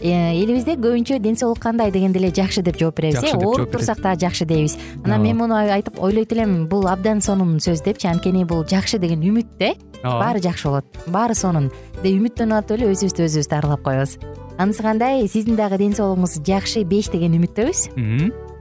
элибизде көбүнчө ден соолук кандай дегенде эле жакшы деп жооп беребиз э? ооруп турсак дагы жакшы дейбиз. Анан мен муну айтып ойлойт элем бул абдан сонун сөз депчи анткени бул жакшы деген үмүт да э ооба баары жакшы болот баары сонун. Деп үмүттөнүп атып эле өзүбүздү өзүбүз дарылап коебуз. Анысы кандай? Сиздин дагы ден соолугуңуз жакшы беш деген үмүттөбүз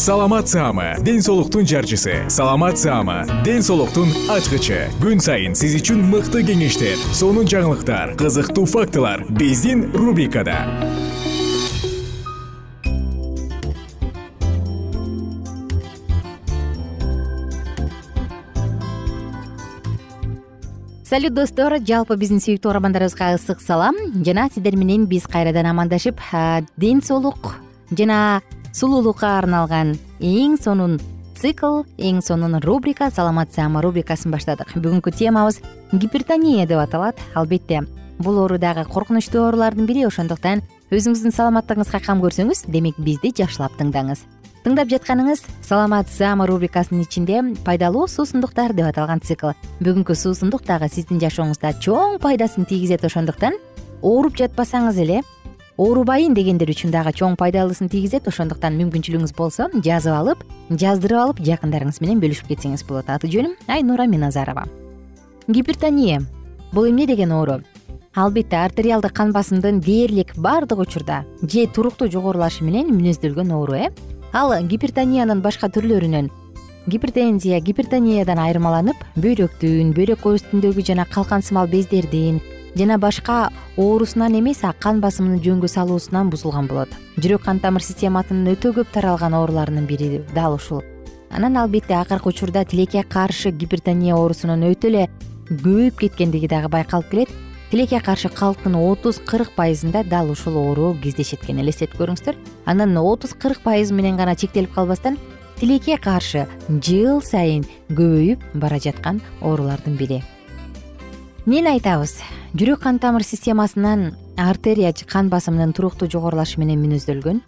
саламат саама ден соолуктун жарчысы. Саламат саама ден соолуктун ачкычы. Күн сайын сиз үчүн мыкты кеңештер сонун жаңылыктар кызыктуу фактылар биздин рубрикада. Салют достор. Жалпы биздин сүйүктүү угармандарыбызга ысык салам. Жана сиздер менен биз кайрадан амандашып ден соолук жана сулуулукка арналган эң сонун цикл эң сонун рубрика саламат саама рубрикасын баштадык. Бүгүнкү темабыз гипертония деп аталат. Албетте бул оору дагы коркунучтуу оорулардын бири. Ошондуктан өзүңүздүн саламаттыгыңызга кам көрсөңүз демек бизди жакшылап тыңдаңыз. Тыңдап жатканыңыз саламат саама рубрикасынын ичинде пайдалуу суусундуктар деп аталган цикл. Бүгүнкү суусундук дагы сиздин жашооңузда чоң пайдасын тийгизет. Ошондуктан ооруп жатпасаңыз эле оорубайын дегендер үчүн дагы чоң пайдалуусын тийгизет. Ошондуктан мүмкүнчүлүгүңүз болсо жазып алып жаздырып алып жакындарыңыз менен бөлүшүп кетсеңиз болот. Аты жөнүм айнура миназарова. Гипертония. Бул эмне деген оору? Албетте артериалдык кан басымдын дээрлик баардык учурда же туруктуу жогорулашы менен мүнөздөлгөн оору э? Ал гипертониянын башка түрлөрүнөн. Гипертензия гипертониядан айырмаланып бөйрөктүн бөйрөк үстүндөгү жана калкан сымал бездердин жана башка оорусунан эмес а кан басымын жөнгө салуусунан бузулган болот. Жүрөк кан тамыр системасынын өтө көп таралган ооруларынын бири дал ушул. Анан албетте акыркы учурда тилекке каршы гипертония оорусунун өтө эле көбөйүп кеткендиги дагы байкалып келет. Тилекке каршы калктын отуз кырк пайызында дал ушул оору кездешет экен элестетип көрүңүздөр. Анан отуз кырк пайыз менен гана чектелип калбастан тилекке каршы жыл сайын көбөйүп бара жаткан оорулардын бири эмнени айтабыз жүрөк кан тамыр системасынан артерия кан басымынын туруктуу жогорулашы менен мүнөздөлгөн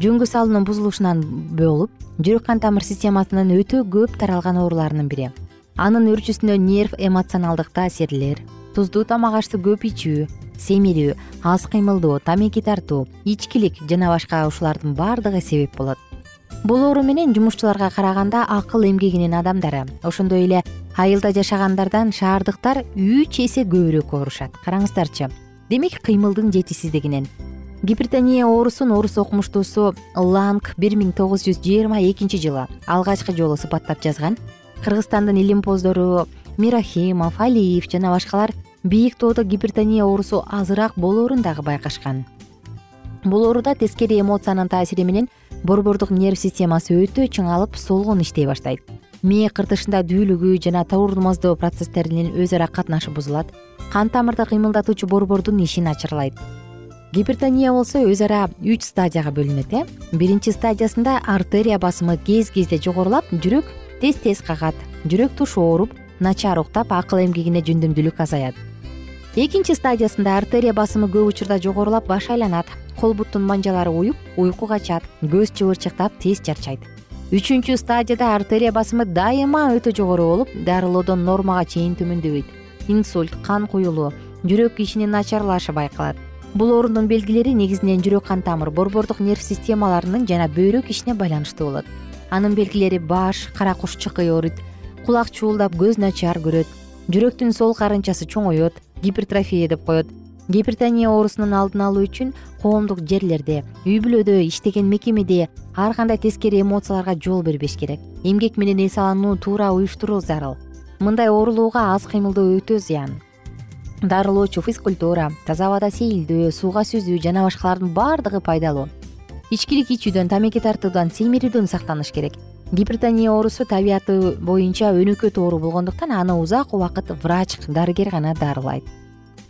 жөнгө салуунун бузулушунан болуп жүрөк кан тамыр системасынын өтө көп таралган ооруларынын бири. Анын өөрчүсүндө нерв эмоционалдык таасирлер туздуу тамак ашты көп ичүү семирүү аз кыймылдоо тамеки тартуу ичкилик жана башка ушулардын баардыгы себеп болот. Бул оору менен жумушчуларга караганда акыл эмгегинин адамдары ошондой эле айылда жашагандардан шаардыктар үч эсе көбүрөөк оорушат караңыздарчы демек кыймылдын жетишсиздигинен. Гипертония оорусун орус окумуштуусу ланг бир миң тогуз жүз жыйырма экинчи жылы алгачкы жолу сыпаттап жазган. Кыргызстандын илимпоздору мирахимов алиев жана башкалар бийик тоодо гипертония оорусу азыраак болоорун дагы байкашкан. Бул ооруда тескери эмоциянын таасири менен борбордук нерв системасы өтө чыңалып солгон иштей баштайт мээ кыртышында дүүлүгүү жана тоурмоздоо процесстеринин өз ара катнашы бузулат. Кан тамырды кыймылдатуучу борбордун иши начарлайт гипертония болсо өз ара үч стадияга бөлүнөт э? Биринчи стадиясында артерия басымы кез кезде жогорулап жүрөк тез тез кагат. Жүрөк тушу ооруп начар уктап акыл эмгегине жөндөмдүүлүк азаят. Экинчи стадиясында артерия басымы көп учурда жогорулап баш айланат. Кол буттун манжалары уюп уйку качат көз чыбырчыктап тез чарчайт үчүнчү стадияда артерия басымы дайыма өтө жогору болуп дарылоодон нормага чейин төмөндөбөйт инсульт кан куюлуу жүрөк ишинин начарлашы байкалат. Бул оорунун белгилери негизинен жүрөк кан тамыр борбордук нерв системаларынын жана бөйрөк ишине байланыштуу болот. Анын белгилери баш кара куш чыкый ооруйт кулак чуулдап көз начар көрөт жүрөктүн сол карынчасы чоңоет гипертрофия деп коет гипертония оорусунун алдын алуу үчүн коомдук жерлерде үй бүлөдө иштеген мекемеде ар кандай тескери эмоцияларга жол бербеш керек. Эмгек менен эс алууну туура уюштуруу зарыл. Мындай оорулууга аз кыймылдоо өтө зыян. Дарылоочу физкультура таза абада сейилдөө сууга сүзүү жана башкалардын баардыгы пайдалуу. Ичкилик ичүүдөн тамеки тартуудан семирүүдөн сактаныш керек. Гипертония оорусу табияты боюнча өнөкөт оору болгондуктан аны узак убакыт врач дарыгер гана дарылайт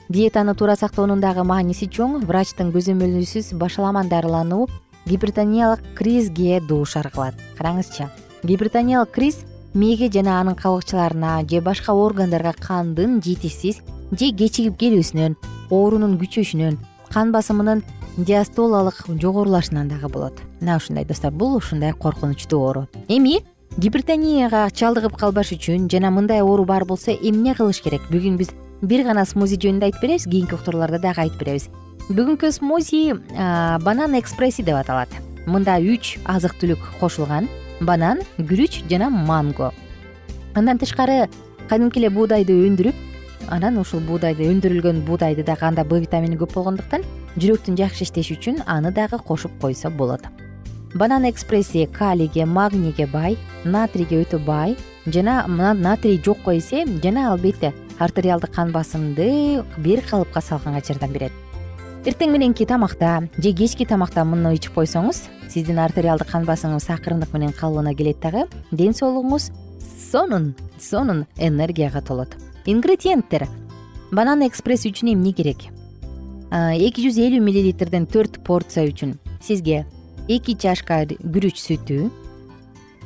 диетаны туура сактоонун дагы мааниси чоң врачтын көзөмөлүсүз башаламан дарылануу гипертониялык кризге дуушар кылат караңызчы гипертониялык криз мээге жана анын кабыкчаларына же башка органдарга кандын жетишсиз же кечигип келүүсүнөн оорунун күчөшүнөн кан басымынын диастолалык жогорулашынан дагы болот. Мына ушундай достор бул ушундай коркунучтуу оору. Эми гипертонияга чалдыгып калбаш үчүн жана мындай оору бар болсо эмне кылыш керек? Бүгүн биз бир гана смузи жөнүндө айтып беребиз кийинки уктурууларда дагы айтып беребиз. Бүгүнкү смузи банан экспресси деп аталат. Мында үч азык түлүк кошулган банан күрүч жана манго. Андан тышкары кадимки эле буудайды өндүрүп анан ушул буудайды өндүрүлгөн буудайды дагы анда б витамини көп болгондуктан жүрөктүн жакшы иштеши үчүн аны дагы кошуп койсо болот. Банан экспресси калийге магнийге бай натрийге өтө бай жана натрий жокко эсе жана албетте артериалдык кан басымды бир калыпка салганга жардам берет. Эртең мененки тамакта же кечки тамакта муну ичип койсоңуз сиздин артериалдык кан басымыңыз акырындык менен калыбына келет дагы ден соолугуңуз сонун сонун энергияга толот. Ингредиенттер. Банан экспресс үчүн эмне керек? Эки жүз элүү миллилитрден төрт порция үчүн. Сизге эки чашка күрүч сүтү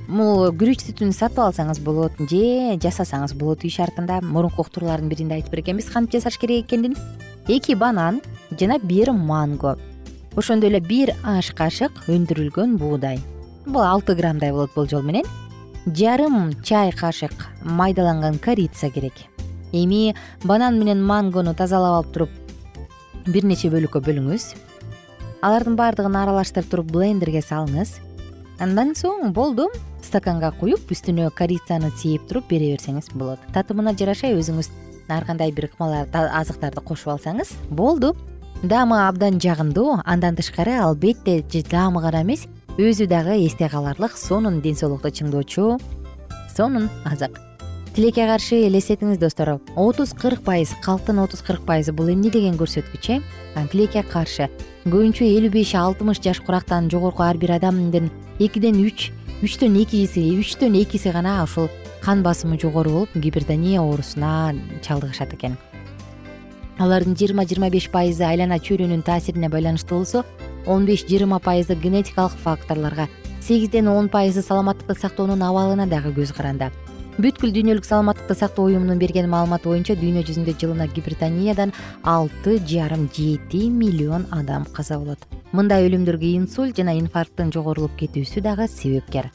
бул күрүч сүтүн сатып алсаңыз болот же жасасаңыз болот үй шартында мурунку уктуруулардын биринде айтып берекенбиз кантип жасаш керек экенин эки банан жана бир манго. Ошондой эле бир аш кашык өндүрүлгөн буудай. Бул алты граммдай болот болжол менен. Жарым чай кашык майдаланган корица керек. Эми банан менен мангону тазалап алып туруп бир нече бөлүккө бөлүңүз. Алардын баардыгын аралаштырып туруп блендерге салыңыз. Андан соң болду стаканга куюп үстүнө корицаны сээп туруп бере берсеңиз болот. Татымына жараша өзүңүз ар кандай бир ыкмалар азыктарды кошуп алсаңыз болду. Даамы абдан жагымдуу андан тышкары албетте даамы гана эмес өзү дагы эсте каларлык сонун ден соолукту чыңдоочу. Сонун азык. Тилекке каршы элестетиңиз достор. отуз кырк пайыз калктын отуз кырк пайызы бул эмне деген көрсөткүч э? Тилекке каршы. Көбүнчө элүү беш алтымыш жаш курактан жогорку ар бир адамдын экиден үч үчтөн экиси үчтөн экиси гана ушул кан басымы жогору болуп гипертония оорусуна чалдыгышат экен. Алардын жыйырма жыйырма беш пайызы айлана чөйрөнүн таасирине байланыштуу болсо он беш жыйырма пайызы генетикалык факторлорго сегизден он пайызы саламаттыкты сактоонун абалына дагы көз каранды бүткүл дүйнөлүк саламаттыкты сактоо уюмунун берген маалыматы боюнча дүйнө жүзүндө жылына гипертониядан алты жарым жети миллион адам каза болот мындай өлүмдөргө инсульт жана инфаркттын жогорулуп кетүүсү дагы себепкер.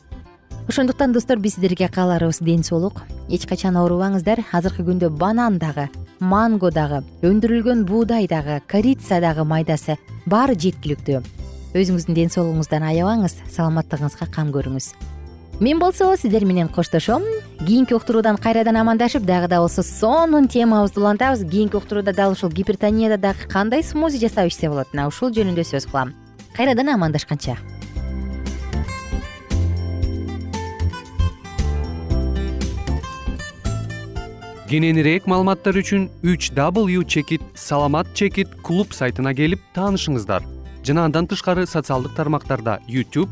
Ошондуктан достор биз сиздерге кааларыбыз ден соолук. Эч качан оорубаңыздар. Азыркы күндө банан дагы манго дагы өндүрүлгөн буудай дагы корица дагы майдасы баары жеткиликтүү. Өзүңүздүн ден соолугуңуздан аябаңыз саламаттыгыңызга кам көрүңүз мен болсо сиздер менен коштошом. Кийинки уктуруудан кайрадан амандашып дагы да болсо сонун темабызды улантабыз. Кийинки уктурууда дал ушул гипертонияда дагы кандай смузи жасап ичсе болот? Мына ушул жөнүндө сөз кылам. Кайрадан амандашканча. Кененирээк маалыматтар үчүн үч w чекит саламат чекит клуб сайтына келип таанышыңыздар. Жана андан тышкары социалдык тармактарда youtube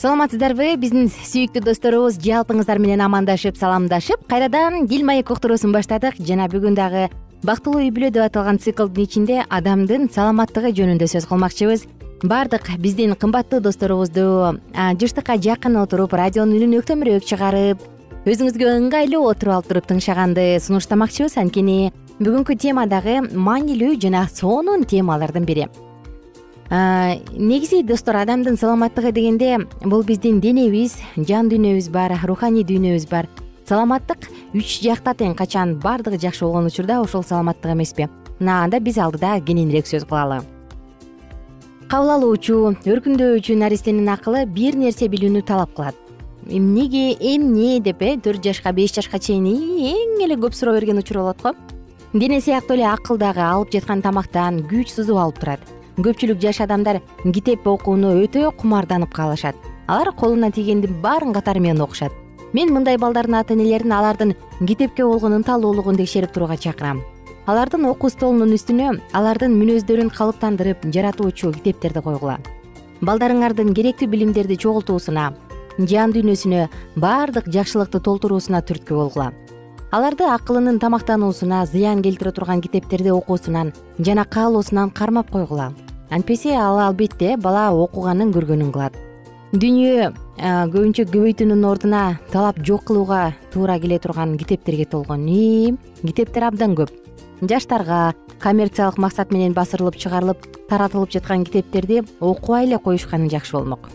саламатсыздарбы? Биздин сүйүктүү досторубуз жалпыңыздар менен амандашып саламдашып кайрадан дил маек уктуруусун баштадык. Жана бүгүн дагы бактылуу үй бүлө деп аталган циклдын ичинде адамдын саламаттыгы жөнүндө сөз кылмакчыбыз. Баардык биздин кымбаттуу досторубузду жыштыкка жакын отуруп радионун үнүн өктөмүрөөк чыгарып өзүңүзгө ыңгайлуу отуруп алып туруп тыңшаганды сунуштамакчыбыз анткени бүгүнкү тема дагы маанилүү жана сонун темалардын бири негизи достор адамдын саламаттыгы дегенде бул биздин денебиз жан дүйнөбүз бар руханий дүйнөбүз бар. Саламаттык үч жакта тең качан баардыгы жакшы болгон учурда ошол саламаттык эмеспи мына анда биз алдыда кененирээк сөз кылалы. Кабыл алуучу өркүндөүүчү наристенин акылы бир нерсе билүүнү талап кылат. Эмнеге эмне деп э төрт жашка беш жашка чейин эң эле көп суроо берген учур болот го. Дене сыяктуу эле акыл дагы алып жаткан тамактан күч сузуп алып турат көпчүлүк жаш адамдар китеп окууну өтө кумарданып калышат алар колуна тийгендин баарын катары менен окушат. Мен мындай балдардын ата энелерин алардын китепке болгон ынталуулугун текшерип турууга чакырам. Алардын окуу столунун үстүнө алардын мүнөздөрүн калыптандырып жаратуучу китептерди койгула. Балдарыңардын керектүү билимдерди чогултуусуна жан дүйнөсүнө баардык жакшылыкты толтуруусуна түрткү болгула. Аларды акылынын тамактануусуна зыян келтире турган китептерди окуусунан жана каалоосунан кармап койгула антпесе ал албетте бала окуганын көргөнүн кылат. Дүйнө көбүнчө көбөйтүүнүн ордуна талап жок кылууга туура келе турган китептерге толгон и китептер абдан көп. Жаштарга коммерциялык максат менен басырылып чыгарылып таратылып жаткан китептерди окубай эле коюшканы жакшы болмок.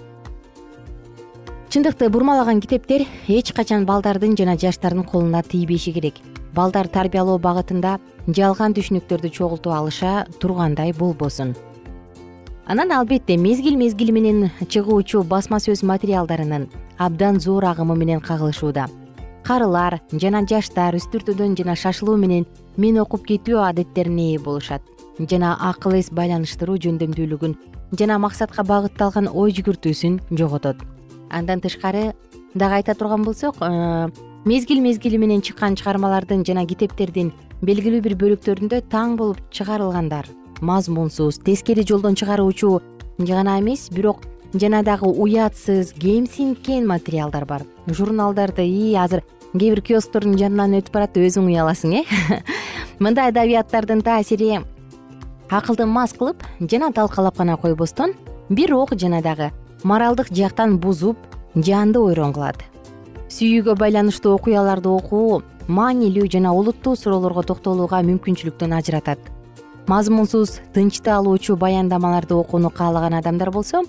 Чындыкты бурмалаган китептер эч качан балдардын жана жаштардын колуна тийбеши керек. Балдар тарбиялоо багытында жалган түшүнүктөрдү чогултуп алыша тургандай болбосун анан албетте мезгил мезгили менен чыгуучу басма сөз материалдарынын абдан зор агымы менен кагылышууда. Карылар жана жаштар үстүртөдөн жана шашылуу менен мен окуп кетүү адеттерине ээ болушат. Жана акыл эс байланыштыруу жөндөмдүүлүгүн жана максатка багытталган ой жүгүртүүсүн жоготот. Андан тышкары дагы айта турган болсок э, мезгил мезгили менен чыккан чыгармалардын жана китептердин белгилүү бир бөлүктөрүндө таң болуп чыгарылгандар мазмунсуз тескери жолдон чыгаруучу. Гана эмес бирок жана дагы уятсыз кемсинткен материалдар бар. Журналдарды и азыр кээ бир киосктордун жанынан өтүп барат деп өзүң уяласың э? Мындай адабияттардын таасири акылды мас кылып жана талкалап гана койбостон бирок жана дагы моралдык жактан бузуп жанды ойрон кылат. Сүйүүгө байланыштуу окуяларды окуу маанилүү жана олуттуу суроолорго токтолууга мүмкүнчүлүктөн ажыратат мазмунсуз тынчты алуучу баяндамаларды окууну каалаган адамдар болсо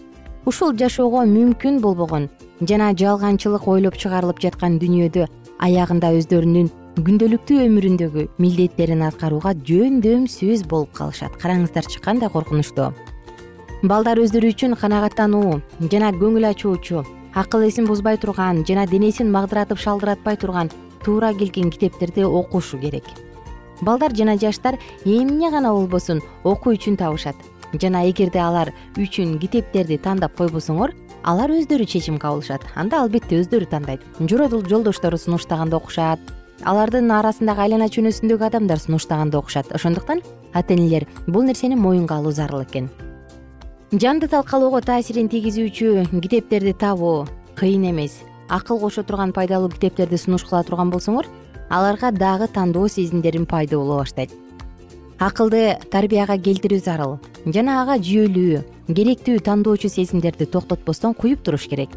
ушул жашоого мүмкүн болбогон жана жалганчылык ойлоп чыгарылып жаткан дүйнөдө аягында өздөрүнүн күндөлүктүү өмүрүндөгү милдеттерин аткарууга жөндөм сөз болуп калышат. Караңыздарчы кандай коркунучтуу балдар өздөрү үчүн канагаттануу жана көңүл ачуучу акыл эсин бузбай турган жана денесин магдыратып шалдыратпай турган туура келген китептерди окушу керек балдар жана жаштар эмне гана болбосун окуу үчүн табышат. Жана эгерде алар үчүн китептерди тандап койбосоңор алар өздөрү чечим кабыл алышат анда албетте өздөрү тандайт. Жолдоштору сунуштаганда окушат. Алардын арасындагы айлана чүйнөсүндөгү адамдар сунуштаганда окушат. Ошондуктан ата энелер бул нерсени моюнга алуу зарыл экен. Жанды талкалоого таасирин тийгизүүчү китептерди табуу кыйын эмес. Акыл кошо турган пайдалуу китептерди сунуш кыла турган болсоңор аларга дагы тандоо сезимдерин пайда боло баштайт. Акылды тарбияга келтирүү зарыл жана ага жүйөлүү керектүү тандоочу сезимдерди токтотпостон куюп туруш керек.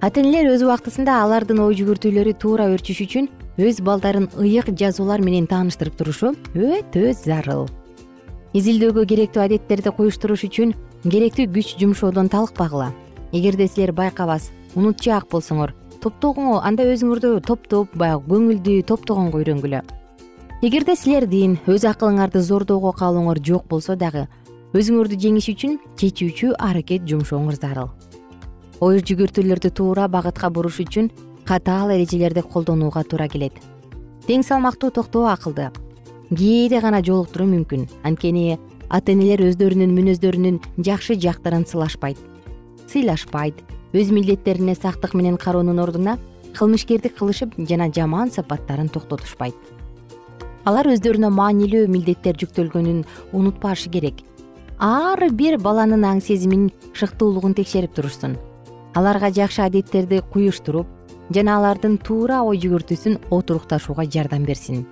Ата энелер өз убактысында алардын ой жүгүртүүлөрү туура өрчүш үчүн өз балдарын ыйык жазуулар менен тааныштырып турушу өтө зарыл. Изилдөөгө керектүү адеттерди куюштуруш үчүн керектүү күч жумшоодон талыкпагыла эгерде силер байкабас унутчаак болсоңор топтогуңо анда өзүңөрдү топтоп баягы көңүлдү топтогонго үйрөнгүлө эгерде силердин өз акылыңарды зордоого каалооңор жок болсо дагы өзүңөрдү жеңиш үчүн чечүүчү аракет жумшооңуз зарыл ой жүгүртүүлөрдү туура багытка буруш үчүн катаал эрежелерди колдонууга туура келет. Тең салмактуу токтоо акылды. Кээде гана жолуктуруу мүмкүн. Анткени ата энелер өздөрүнүн мүнөздөрүнүн жакшы жактарын сылашпайт. Сыйлашпайт өз милдеттерине сактык менен кароонун ордуна кылмышкердик кылышып жана жаман сапаттарын токтотушпайт. Алар өздөрүнө маанилүү милдеттер жүктөлгөнүн унутпашы керек. Ар бир баланын аң сезимин шыктуулугун текшерип турушсун. Аларга жакшы адеттерди куюштуруп жана алардын туура ой жүгүртүүсүн отурукташууга жардам берсин.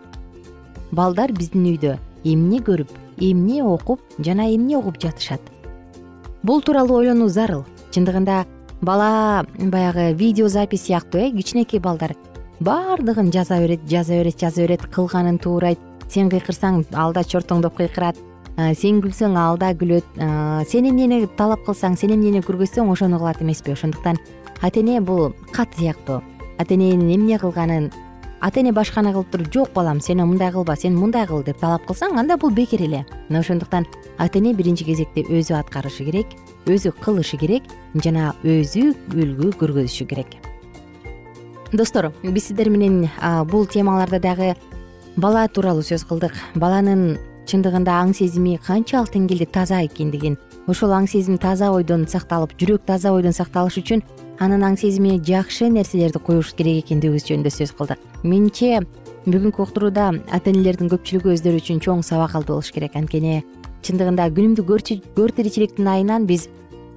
Балдар биздин үйдө эмне көрүп эмне окуп жана эмне угуп жатышат? Бул тууралуу ойлонуу зарыл. Чындыгында бала баягы видео запись сыяктуу э кичинекей балдар баардыгын жаза берет жаза берет жаза берет кылганын туурайт сен кыйкырсаң ал да чортоңдоп кыйкырат сен күлсөң ал да күлөт сен эмнени талап кылсаң сен эмнени көргөзсөң ошону кылат эмеспи. Ошондуктан ата эне бул кат сыяктуу. Ата эненин эмне кылганын ата эне башканы кылып туруп жок балам сен мындай кылба сен мындай кыл деп талап кылсаң анда бул бекер эле. Мына ошондуктан ата эне биринчи кезекте өзү аткарышы керек өзү кылышы керек жана өзү үлгү көргөзүшү керек. Достор биз сиздер менен бул темаларда дагы бала тууралуу сөз кылдык. Баланын чындыгында аң сезими канчалык деңгээлде таза экендигин ошол аң сезим таза ойдон сакталып жүрөк таза ойдон сакталыш үчүн анын аң сезимине жакшы нерселерди коюш керек экендигибиз жөнүндө сөз кылдык. Менимче бүгүнкү уктурууда ата энелердин көпчүлүгү өздөрү үчүн чоң сабак алды болуш керек. Анткени чындыгында күнүмдүк көр тиричиликтин айынан биз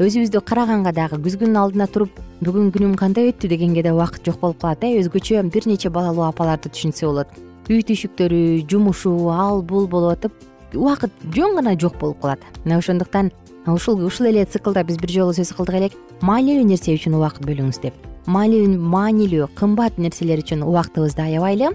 өзүбүздү караганга дагы күзгүнүн алдына туруп бүгүн күнүм кандай өттү? дегенге да убакыт жок болуп калат э. Өзгөчө бир нече балалуу апаларды түшүнсө болот. Үй түйшүктөрү жумушу ал бул болуп атып убакыт жөн гана жок болуп калат. Мына ошондуктан ушул ушул эле циклда биз бир жолу сөз кылдык элек. Маанилүү нерсе үчүн убакыт бөлүңүз деп. Маанилүү кымбат нерселер үчүн убактыбызды аябайлы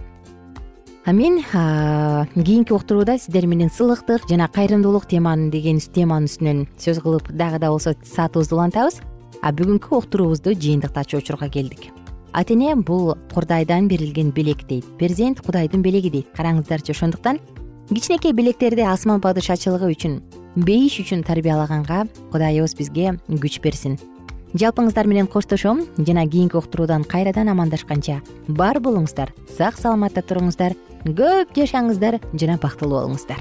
а мен кийинки уктурууда сиздер менен сыйлыктык жана кайрымдуулук теманы деген теманын үстүнөн сөз кылып дагы да болсо саатыбызды улантабыз. А бүгүнкү уктуруубузду жыйынтыктачу учурга келдик. Ата эне бул кудайдан берилген белек дейт. Перзент кудайдын белеги дейт. Караңыздарчы ошондуктан кичинекей белектерди асман падышачылыгы үчүн бейиш үчүн тарбиялаганга кудайыбыз бизге күч берсин. Жалпыңыздар менен коштошом жана кийинки уктуруудан кайрадан амандашканча бар болуңуздар сак саламатта туруңуздар көп жашаңыздар жана бактылуу болуңуздар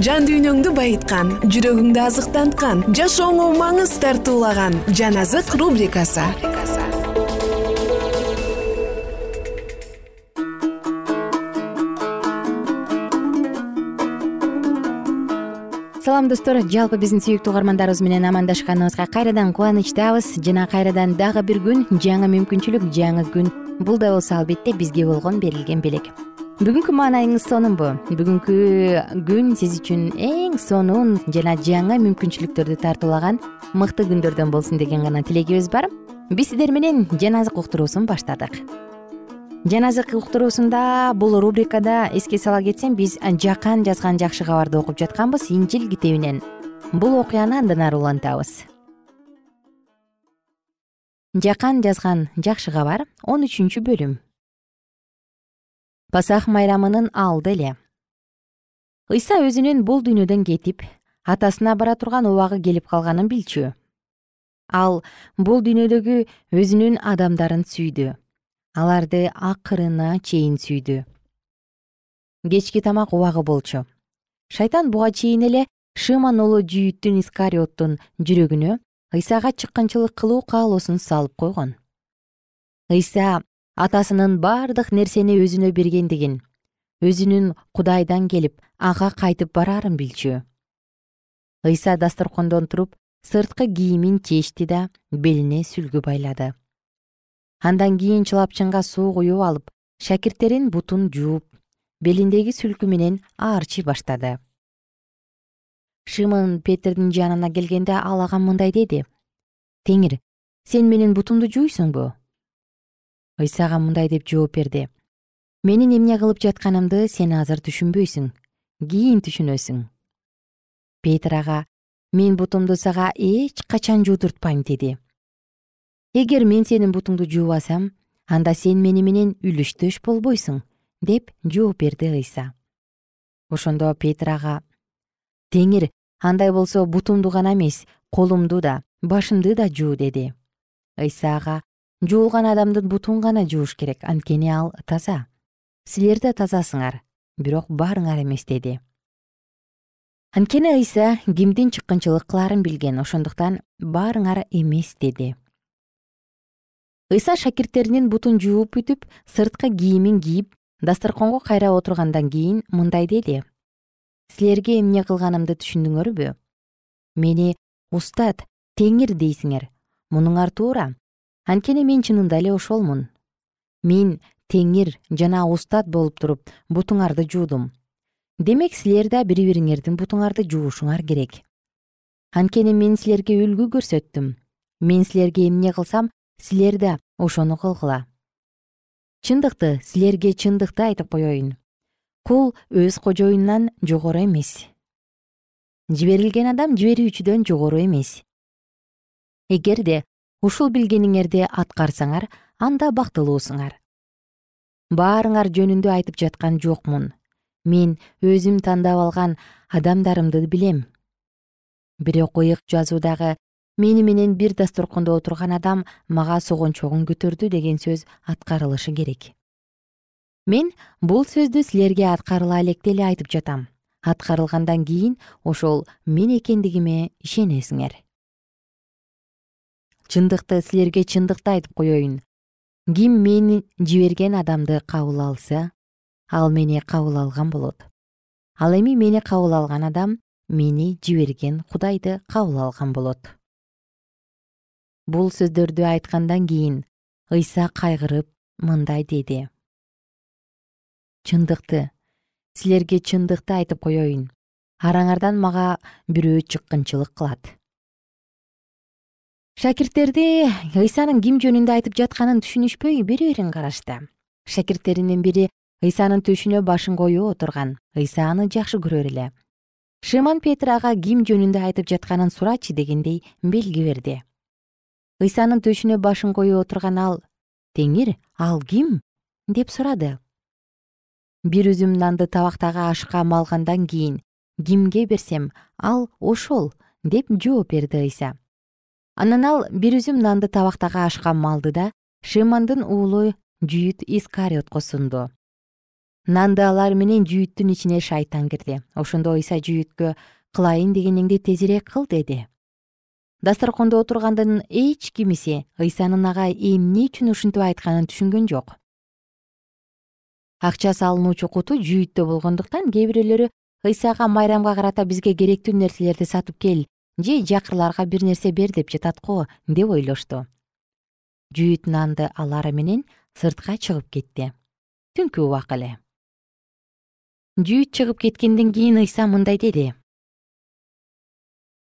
жан дүйнөңдү байыткан жүрөгүңдү азыктанткан жашооңо маңыз тартуулаган жан азык рубрикасы. Салам достор. Жалпы биздин сүйүктүү угармандарыбыз менен амандашканыбызга кайрадан кубанычтабыз. Жана кайрадан дагы бир күн жаңы мүмкүнчүлүк жаңы күн. Бул да болсо албетте бизге болгон берилген белек бүгүнкү маанайыңыз сонунбу? Бүгүнкү күн сиз үчүн эң сонун жана жаңы мүмкүнчүлүктөрдү тартуулаган мыкты күндөрдөн болсун деген гана тилегибиз бар. Биз сиздер менен жаназык уктуруусун баштадык. Жаназык уктуруусунда бул рубрикада эске сала кетсем биз жакан жазган жакшы кабарды окуп жатканбыз инжил китебинен. Бул окуяны андан ары улантабыз. Жакан жазган жакшы кабар он үчүнчү бөлүм пасах майрамынын алды эле. Ыйса өзүнүн бул дүйнөдөн кетип атасына бара турган убагы келип калганын билчү. Ал бул дүйнөдөгү өзүнүн адамдарын сүйдү. Аларды акырына чейин сүйдү. Кечки тамак убагы болчу. Шайтан буга чейин эле шыман уулу жүйүттүн искариоттун жүрөгүнө ыйсага чыккынчылык кылуу каалоосун салып койгон. Ыйса атасынын бардык нерсени өзүнө бергендигин. Өзүнүн кудайдан келип ага кайтып бараарын билчү. Ыйса дасторкондон туруп сырткы кийимин чечти да белине сүлгү байлады. Андан кийин чылапчынга суу куюп алып шакирттерин бутун жууп белиндеги сүлкү менен аарчый баштады. Шымын петрдин жанына келгенде ал ага мындай деди. Теңир сен менин бутумду жуйсуңбу ыйсага мындай деп жооп берди. Менин эмне кылып жатканымды сен азыр түшүнбөйсүң кийин түшүнөсүң петир ага мен бутумду сага эч качан жуудуртпайм деди. Эгер мен сенин бутуңду жуубасам анда сен мени менен үлүштөш болбойсуң деп жооп берди ыйса. Ошондо петир ага теңир андай болсо бутумду гана эмес колумду да башымды да жуу деди. Ыйса ага жуулган адамдын бутун гана жууш керек. Анткени ал таза. Силер да тазасыңар бирок баарыңар эмес деди. Анткени ыйса кимдин чыккынчылык кылаарын билген ошондуктан баарыңар эмес деди. Ыйса шакирттеринин бутун жууп бүтүп сырткы кийимин кийип дасторконго кайра отургандан кийин мындай деди. Силерге эмне кылганымды түшүндүңөрбү? Мени устат теңир дейсиңер. Мунуңар туура анткени мен чынында эле ошолмун. Мен теңир жана устат болуп туруп бутуңарды жуудум. Демек силер да бири бириңердин бутуңарды жуушуңар керек. Анткени мен силерге үлгү көрсөттүм. Мен силерге эмне кылсам силер да ошону кылгыла. Чындыкты силерге чындыкты айтып коеюн кул өз кожоюнунан жогору эмес. Жиберилген адам жиберүүчүдөн жогору эмес. Эгерде ушул билгениңерди аткарсаңар анда бактылуусуңар баарыңар жөнүндө айтып жаткан жокмун. Мен өзүм тандап алган адамдарымды билем. Бирок ыйык жазуудагы мени менен бир дасторкондо отурган адам мага согончогун көтөрдү деген сөз аткарылышы керек. Мен бул сөздү силерге аткарыла электе эле айтып жатам. Аткарылгандан кийин ошол мен экендигиме ишенесиңер чындыкты силерге чындыкты айтып коеюн ким мени жиберген адамды кабыл алса ал мени кабыл алган болот. Ал эми мени кабыл алган адам мени жиберген кудайды кабыл алган болот. Бул сөздөрдү айткандан кийин ыйса кайгырып мындай деди. Чындыкты силерге чындыкты айтып коеюн араңардан мага бирөө чыккынчылык кылат шакирттерди ыйсанын ким жөнүндө айтып жатканын түшүнүшпөй бири бирин карашты. Шакирттеринин бири ыйсанын төшүнө башын коюп отурган. Ыйса аны жакшы көрөр эле. Шыман петир ага ким жөнүндө айтып жатканын сурачы дегендей белги берди. Ыйсанын төшүнө башын коюп отурган ал теңир ал ким? деп сурады бир үзүм нанды табактагы ашка малгандан кийин кимге берсем ал ошол? деп жооп берди ыйса анан ал бир үзүм нанды табактагы ашка малды да шымандын уулу жүйүт искариотко сунду. Нанды алар менен жүйүттүн ичине шайтан кирди. Ошондо ыйса жүйүткө кылайын дегениңди тезирээк кыл деди. Дасторкондо отургандын эч кимиси ыйсанын ага эмне үчүн ушинтип айтканын түшүнгөн жок. Акча салынуучу куту жүйүттө болгондуктан кээ бирөөлөрү ыйсага майрамга карата бизге керектүү нерселерди сатып кел же жакырларга бир нерсе бер деп жатат го деп ойлошту. Жүйүт нанды алары менен сыртка чыгып кетти. Түнкү убак эле. Жүйүт чыгып кеткенден кийин ыйса мындай деди.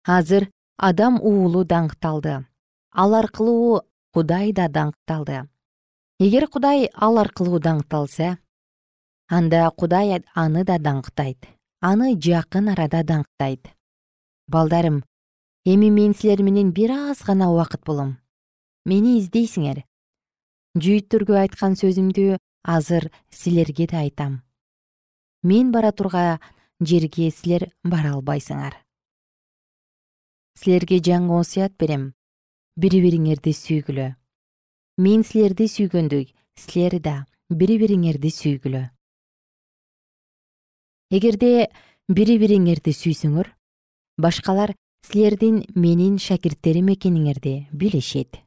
Азыр адам уулу даңкталды. Ал аркылуу кудай да даңкталды. Эгер кудай ал аркылуу даңкталса анда кудай аны да даңктайт аны жакын арада даңктайт. Балдарым эми мен силер менен бир аз гана убакыт болом. Мени издейсиңер. Жүйүттөргө айткан сөзүмдү азыр силерге да айтам. Мен бара турган жерге силер бара албайсыңар. Силерге жаңы осуят берем. Бири бириңерди сүйгүлө. Мен силерди сүйгөндөй силер да бири бириңерди сүйгүлө. Эгерде бири бириңерди сүйсөңөр башкалар силердин менин шакирттерим экениңерди билишет.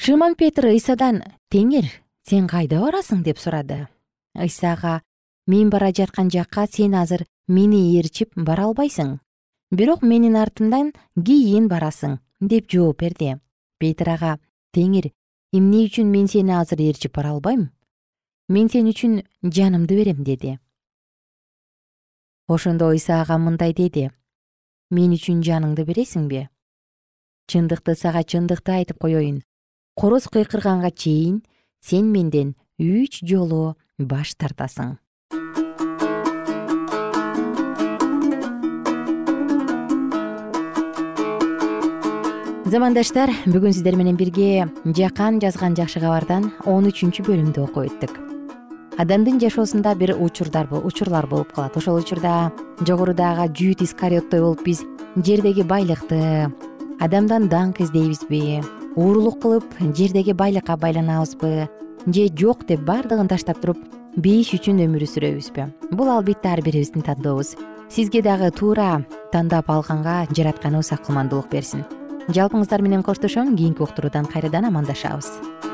Шымон петр ыйсадан теңир сен кайда барасың? деп сурады ыйсага мен бара жаткан жакка сен азыр мени ээрчип бара албайсың. Бирок менин артымдан кийин барасың деп жооп берди. Петр ага теңир эмне үчүн мен сени азыр ээрчип бара албайм? Мен сен үчүн жанымды берем деди ошондо ыйса ага мындай деди. Мен үчүн жаныңды бересиңби? Чындыкты сага чындыкты айтып коеюн короз кыйкырганга чейин сен менден үч жолу баш тартасың замандаштар бүгүн сиздер менен бирге жакан жазган жакшы кабардан он үчүнчү бөлүмдү окуп өттүк адамдын жашоосунда бир учурдар учурлар болуп калат. Ошол учурда жогорудагы жүйүт искариоттой болуп биз жердеги байлыкты адамдан даңк издейбизби уурулук кылып жердеги байлыкка байланабызбы же жок деп баардыгын таштап туруп бейиш үчүн өмүр сүрөбүзбү. Бул албетте ар бирибиздин тандообуз. Сизге дагы туура тандап алганга жаратканыбыз акылмандуулук берсин. Жалпыңыздар менен коштошом. Кийинки уктуруудан кайрадан амандашабыз